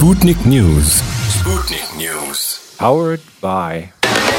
Sputnik News Sputnik News powered by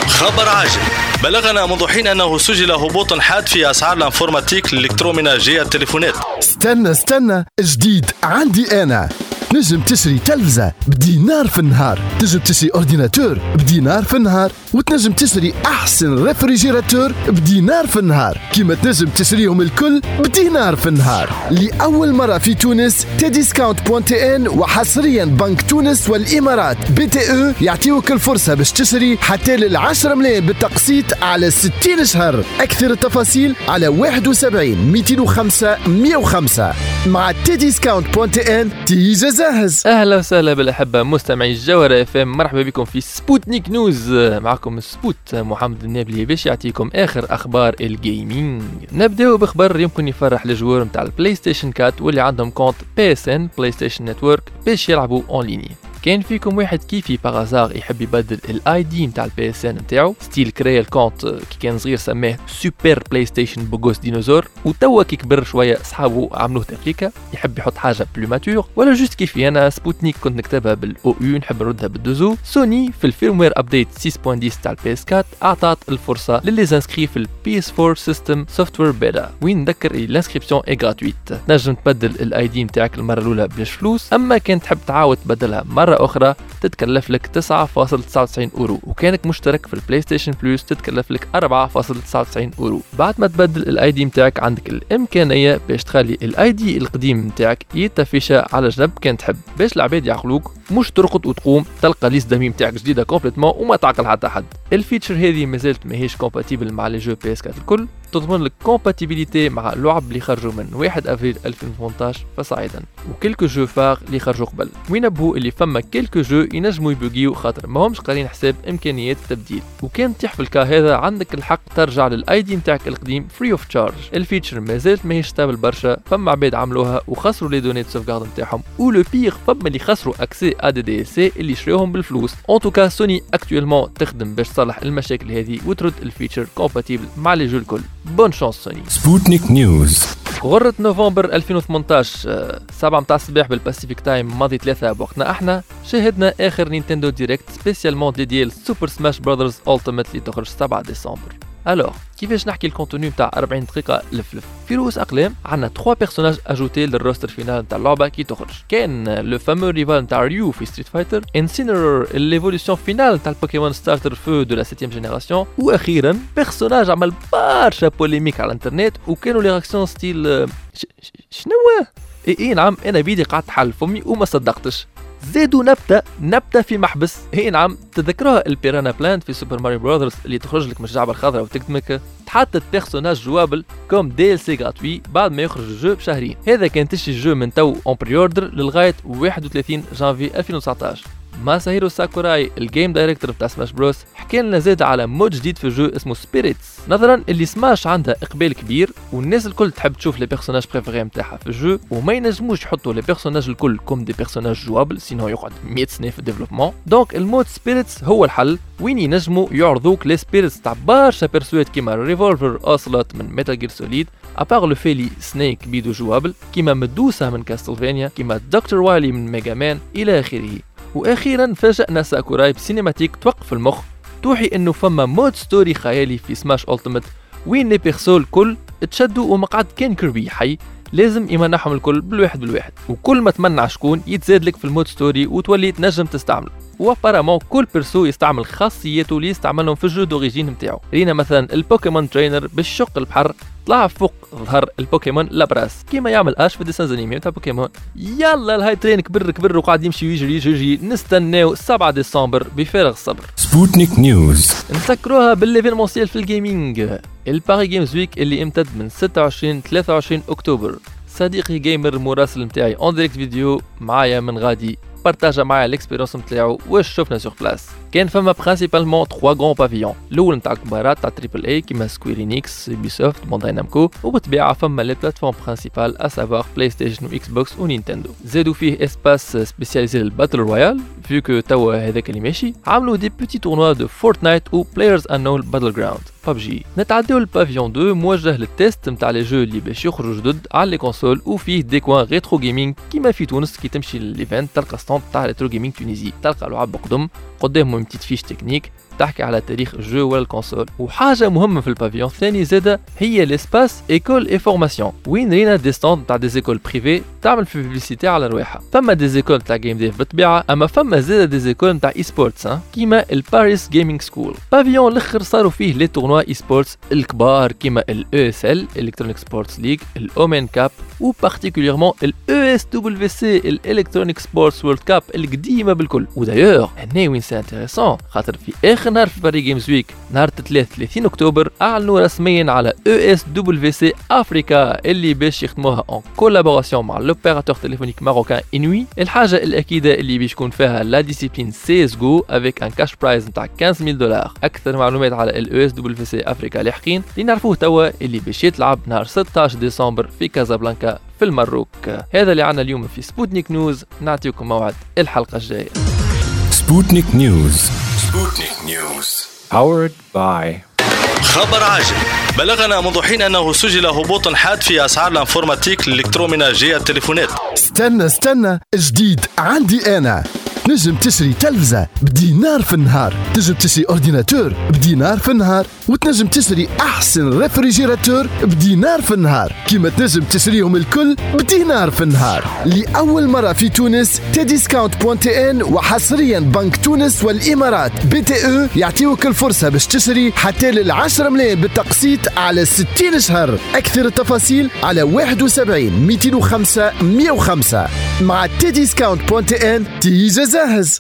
خبر عاجل. بلغنا منذ حين أنه سجل هبوط حاد في أسعار ال informatique ال électroménager التليفونات. استنى استنى. جديد. عندي أنا. تنجم تشري تلفزة بدينار في النهار. تنجم تشري ordinateur بدينار في النهار. وتنجم تشتري أحسن réfrigérateur بدينار في النهار. كيما تنجم تشريهم الكل بدينار في النهار. لأول مرة في تونس Tdiscount point tn وحصريا بنك تونس والإمارات. BTE يعطيوك الفرصة باش تشتري حتى لل 10 ملايين بالتقسيط على 60 شهر. أكثر التفاصيل على 71 205 105 مع تي ديسكاونت بوان تي ان تيجا زاهز. أهلا وسهلا بالأحبة مستمعي الجوهرة اف ام مرحبا بكم في سبوتنيك نيوز معكم سبوت محمد النابلي باش يعطيكم آخر أخبار الجيمنج نبداو بخبر يمكن يفرح الجوار نتاع البلاي ستيشن 4 واللي عندهم كونت بي اس ان بلاي ستيشن نتورك باش يلعبوا اون ليني كان فيكم واحد كيفي باغازار يحب يبدل الاي دي نتاع البي اس ان نتاعو؟ ستيل كريا الكونت كي كان صغير سماه سوبر بلاي ستيشن بوغوس ديناصور وتوا كي كبر شوية صحابه عملوه تفريكا يحب يحط حاجة بلو ماتور ولا جوست كيفي أنا سبوتنيك كنت نكتبها بالأو يو نحب نردها بالدوزو. سوني في الفيرموير ابديت 6.10 تاع ال PS 4 اعطت الفرصة ل les inscrits في ال PS 4 system software beta وين نذكر ال inscription est gratuite تنجم تبدل ال ID نتاعك المرة الأولى بلاش فلوس أما كان تحب تعاود تبدلها مرة أخرى تتكلف لك 9.99 أورو وكأنك مشترك في ال PlayStation Plus تتكلف لك 4.99 أورو. بعد ما تبدل ال ID نتاعك عندك الإمكانية باش تخلي ال ID القديم نتاعك يتفشى على جنب كان تحب. باش العباد يعقلوك مش ترقد وتقوم تلقى liste d'amis نتاعك جديدة complètement وما تعقل حتى حد. ال feature هذه مازالت ماهيش compatible مع les jeux PS 4 الكل. تضمن لك compatibilité مع اللعب اللي خرجوا من 1 أفريل 2018 فصاعدا. و quelques jeux rares اللي خرجوا قبل وينبهوا اللي فما quelques jeux ينجموا يبوغيو خاطر ما همش قارين حساب إمكانيات التبديل وكان تيح في ال cas هذا عندك الحق ترجع لل ID نتاعك القديم free of charge ال feature مازالت ماهيش stable برشا فما عباد عملوها وخسروا les données de sauvegarde نتاعهم. و le pire فما اللي خسروا accès à des DLC اللي شريوهم بالفلوس. en tout cas Sony actuellement تخدم باش تصلح المشاكل هذه وترد ال feature compatible مع les jeux الكل. bonne chance Sony Sputnik News غرة نوفمبر 2018 7 متاع الصباح بال Pacific Time ماضي ثلاثة بوقتنا أحنا. شاهدنا آخر Nintendo Direct spécialement dédié ل Super Smash Brothers Ultimate اللي تخرج 7 ديسمبر. alors كيفاش نحكي ال contenu نتاع 40 دقيقة لفلف؟ في رؤوس أقلام عندنا 3 personnages ajoutés لل roster final نتاع اللعبة كي تخرج. Ken le fameux rival نتاع Ryu في Street Fighter Incineroar l'évolution finale نتاع ال Pokémon starter feu de la 7 génération وأخيرا personnage عمل برشا polémique على الإنترنت وكانوا les réactions style شنو اي اي نعم أنا بيدي قعدت حل فمي وما صدقتش. زادوا نبتة نبتة في محبس. هي نعم تذكروها ال Piranha Plant في Super Mario Brothers اللي تخرج لك من الجعبة الخضراء وتكتمك تحطت personnage jouable comme DLC gratuit بعد ما يخرج ال jeu بشهرين. هذا كان تشتري ال jeu من توا en pre-order للغاية 31 جانفي 2019 ماساهيرو ساكوراي ال game director بتاع Smash Bros حكى لنا زاد على mode جديد في ال jeu اسمه Spirits نظرا اللي سماش عندها إقبال كبير والناس الكل تحب تشوف les personnages préférés نتاعها في ال jeu وما ينجموش يحطوا les personnages الكل comme des personnages jouables sinon يقعد 100 سنة في ال développement. donc ال mode Spirits هو الحل. وين ينجموا يعرضوك les spirits تاع برشا persos كيما Revolver Ocelot من Metal Gear Solid à part le vieux Snake بيدو jouable كيما مدوسه من Castlevania كيما Doctor Wily من Mega Man إلى آخره. وأخيرا فاجأنا ساكوراي ب cinématique توقف المخ. توحي إنه فما mode story خيالي في Smash Ultimate وين les persos الكل تشدوا ومقعد كان Kirby حي. لازم يمنعهم الكل بالواحد بالواحد وكل ما تمنع شكون يتزاد لك في ال mode story وتولي تنجم تستعمله. و apparemment كل perso يستعمل خاصيته اللي يستعملهم في ال jeu d'origine نتاعو. رينا مثلا ال Pokémon trainer بالشق البحر طلع فوق ظهر ال Pokémon Lapras كيما يعمل Ash في dessin animé تاع بوكيمون. يلا ال hype train كبر كبر وقاعد يمشي ويجري يجري نستناو 7 ديسمبر بفارغ الصبر. Sputnik News نسكروها ب l'événementiel في ال gaming ال Paris Games Week اللي امتد من 26 23 أكتوبر. صديقي gamer مراسل نتاعي en direct فيديو معايا من غادي بارتاجا معايا ال expérience نتاعو واش شفنا sur place كان فما principalement 3 grands pavillons الأول نتاع الكبارات تاع triple A كيما Square Enix Ubisoft Bandai Namco وبالطبيعة فما les plateformes principales à savoir PlayStation و Xbox و Nintendo زادوا فيه espace spécialisé لل battle royale vu que توا هذاك اللي ماشي عملوا des petits tournois de Fortnite و PlayerUnknown's Battlegrounds PUBG نتعداو ال pavillon 2 موجه لل test نتاع les jeux اللي باش يخرجوا جدد على les consoles وفيه des coins retro gaming كيما في تونس كي تمشي لل event تلقى stand تاع retro gaming Tunisie. تلقى لعب بقدم قدامهم petite fiche technique تحكي على تاريخ ال jeu ولا ال console وحاجة مهمة في ال pavillon الثاني زاده هي l'espace école et formation وين رينا des stands تاع des écoles privées تعمل في publicité على رواحها فما des écoles تاع game dev بالطبيعة أما فما زاده des écoles تاع esports كيما ال Paris Gaming School pavillon الآخر صاروا فيه les tournois esports الكبار كيما ال ESL Electronic Sports League ال Omen Cup و particulièrement ال ESWC ال Electronic Sports World Cup القديمة بالكل. ودايوغ هنا وين c'est intéressant خاطر في آخر نهار في Paris Games Week نهار 30 أكتوبر أعلنوا رسميا على ESWC Africa اللي باش يخدموها en collaboration مع l'opérateur téléphonique marocain inwi الحاجة الأكيدة اللي باش يكون فيها la discipline CS:GO avec un cash prize نتاع 15000 دولار. أكثر معلومات على ال ESWC Africa لاحقين اللي نعرفوه توا اللي باش يتلعب نهار 16 ديسمبر في كازابلانكا في ال Maroc. هذا اللي عنا اليوم في Sputnik News نعطيكم موعد الحلقة الجاية. Sputnik News Sputnik News powered by خبر عاجل. بلغنا منذ حين أنه سجل هبوط حاد في أسعار ال informatique ال électroménager التليفونات. استنى استنى. جديد. عندي أنا. تنجم تشري تلفزة بدينار في النهار. تنجم تشري ordinateur بدينار في النهار. وتنجم تشري أحسن réfrigérateur بدينار في النهار. كيما تنجم تشريهم الكل بدينار في النهار. لأول مرة في تونس Tdiscount point tn وحصريا بنك تونس والإمارات. BTE يعطيوك الفرصة باش تشتري حتى لل 10 ملايين بالتقسيط على 60 شهر. أكثر التفاصيل على 71 205 105 مع تي ديسكاونت بوان تي ان تيجا جاهز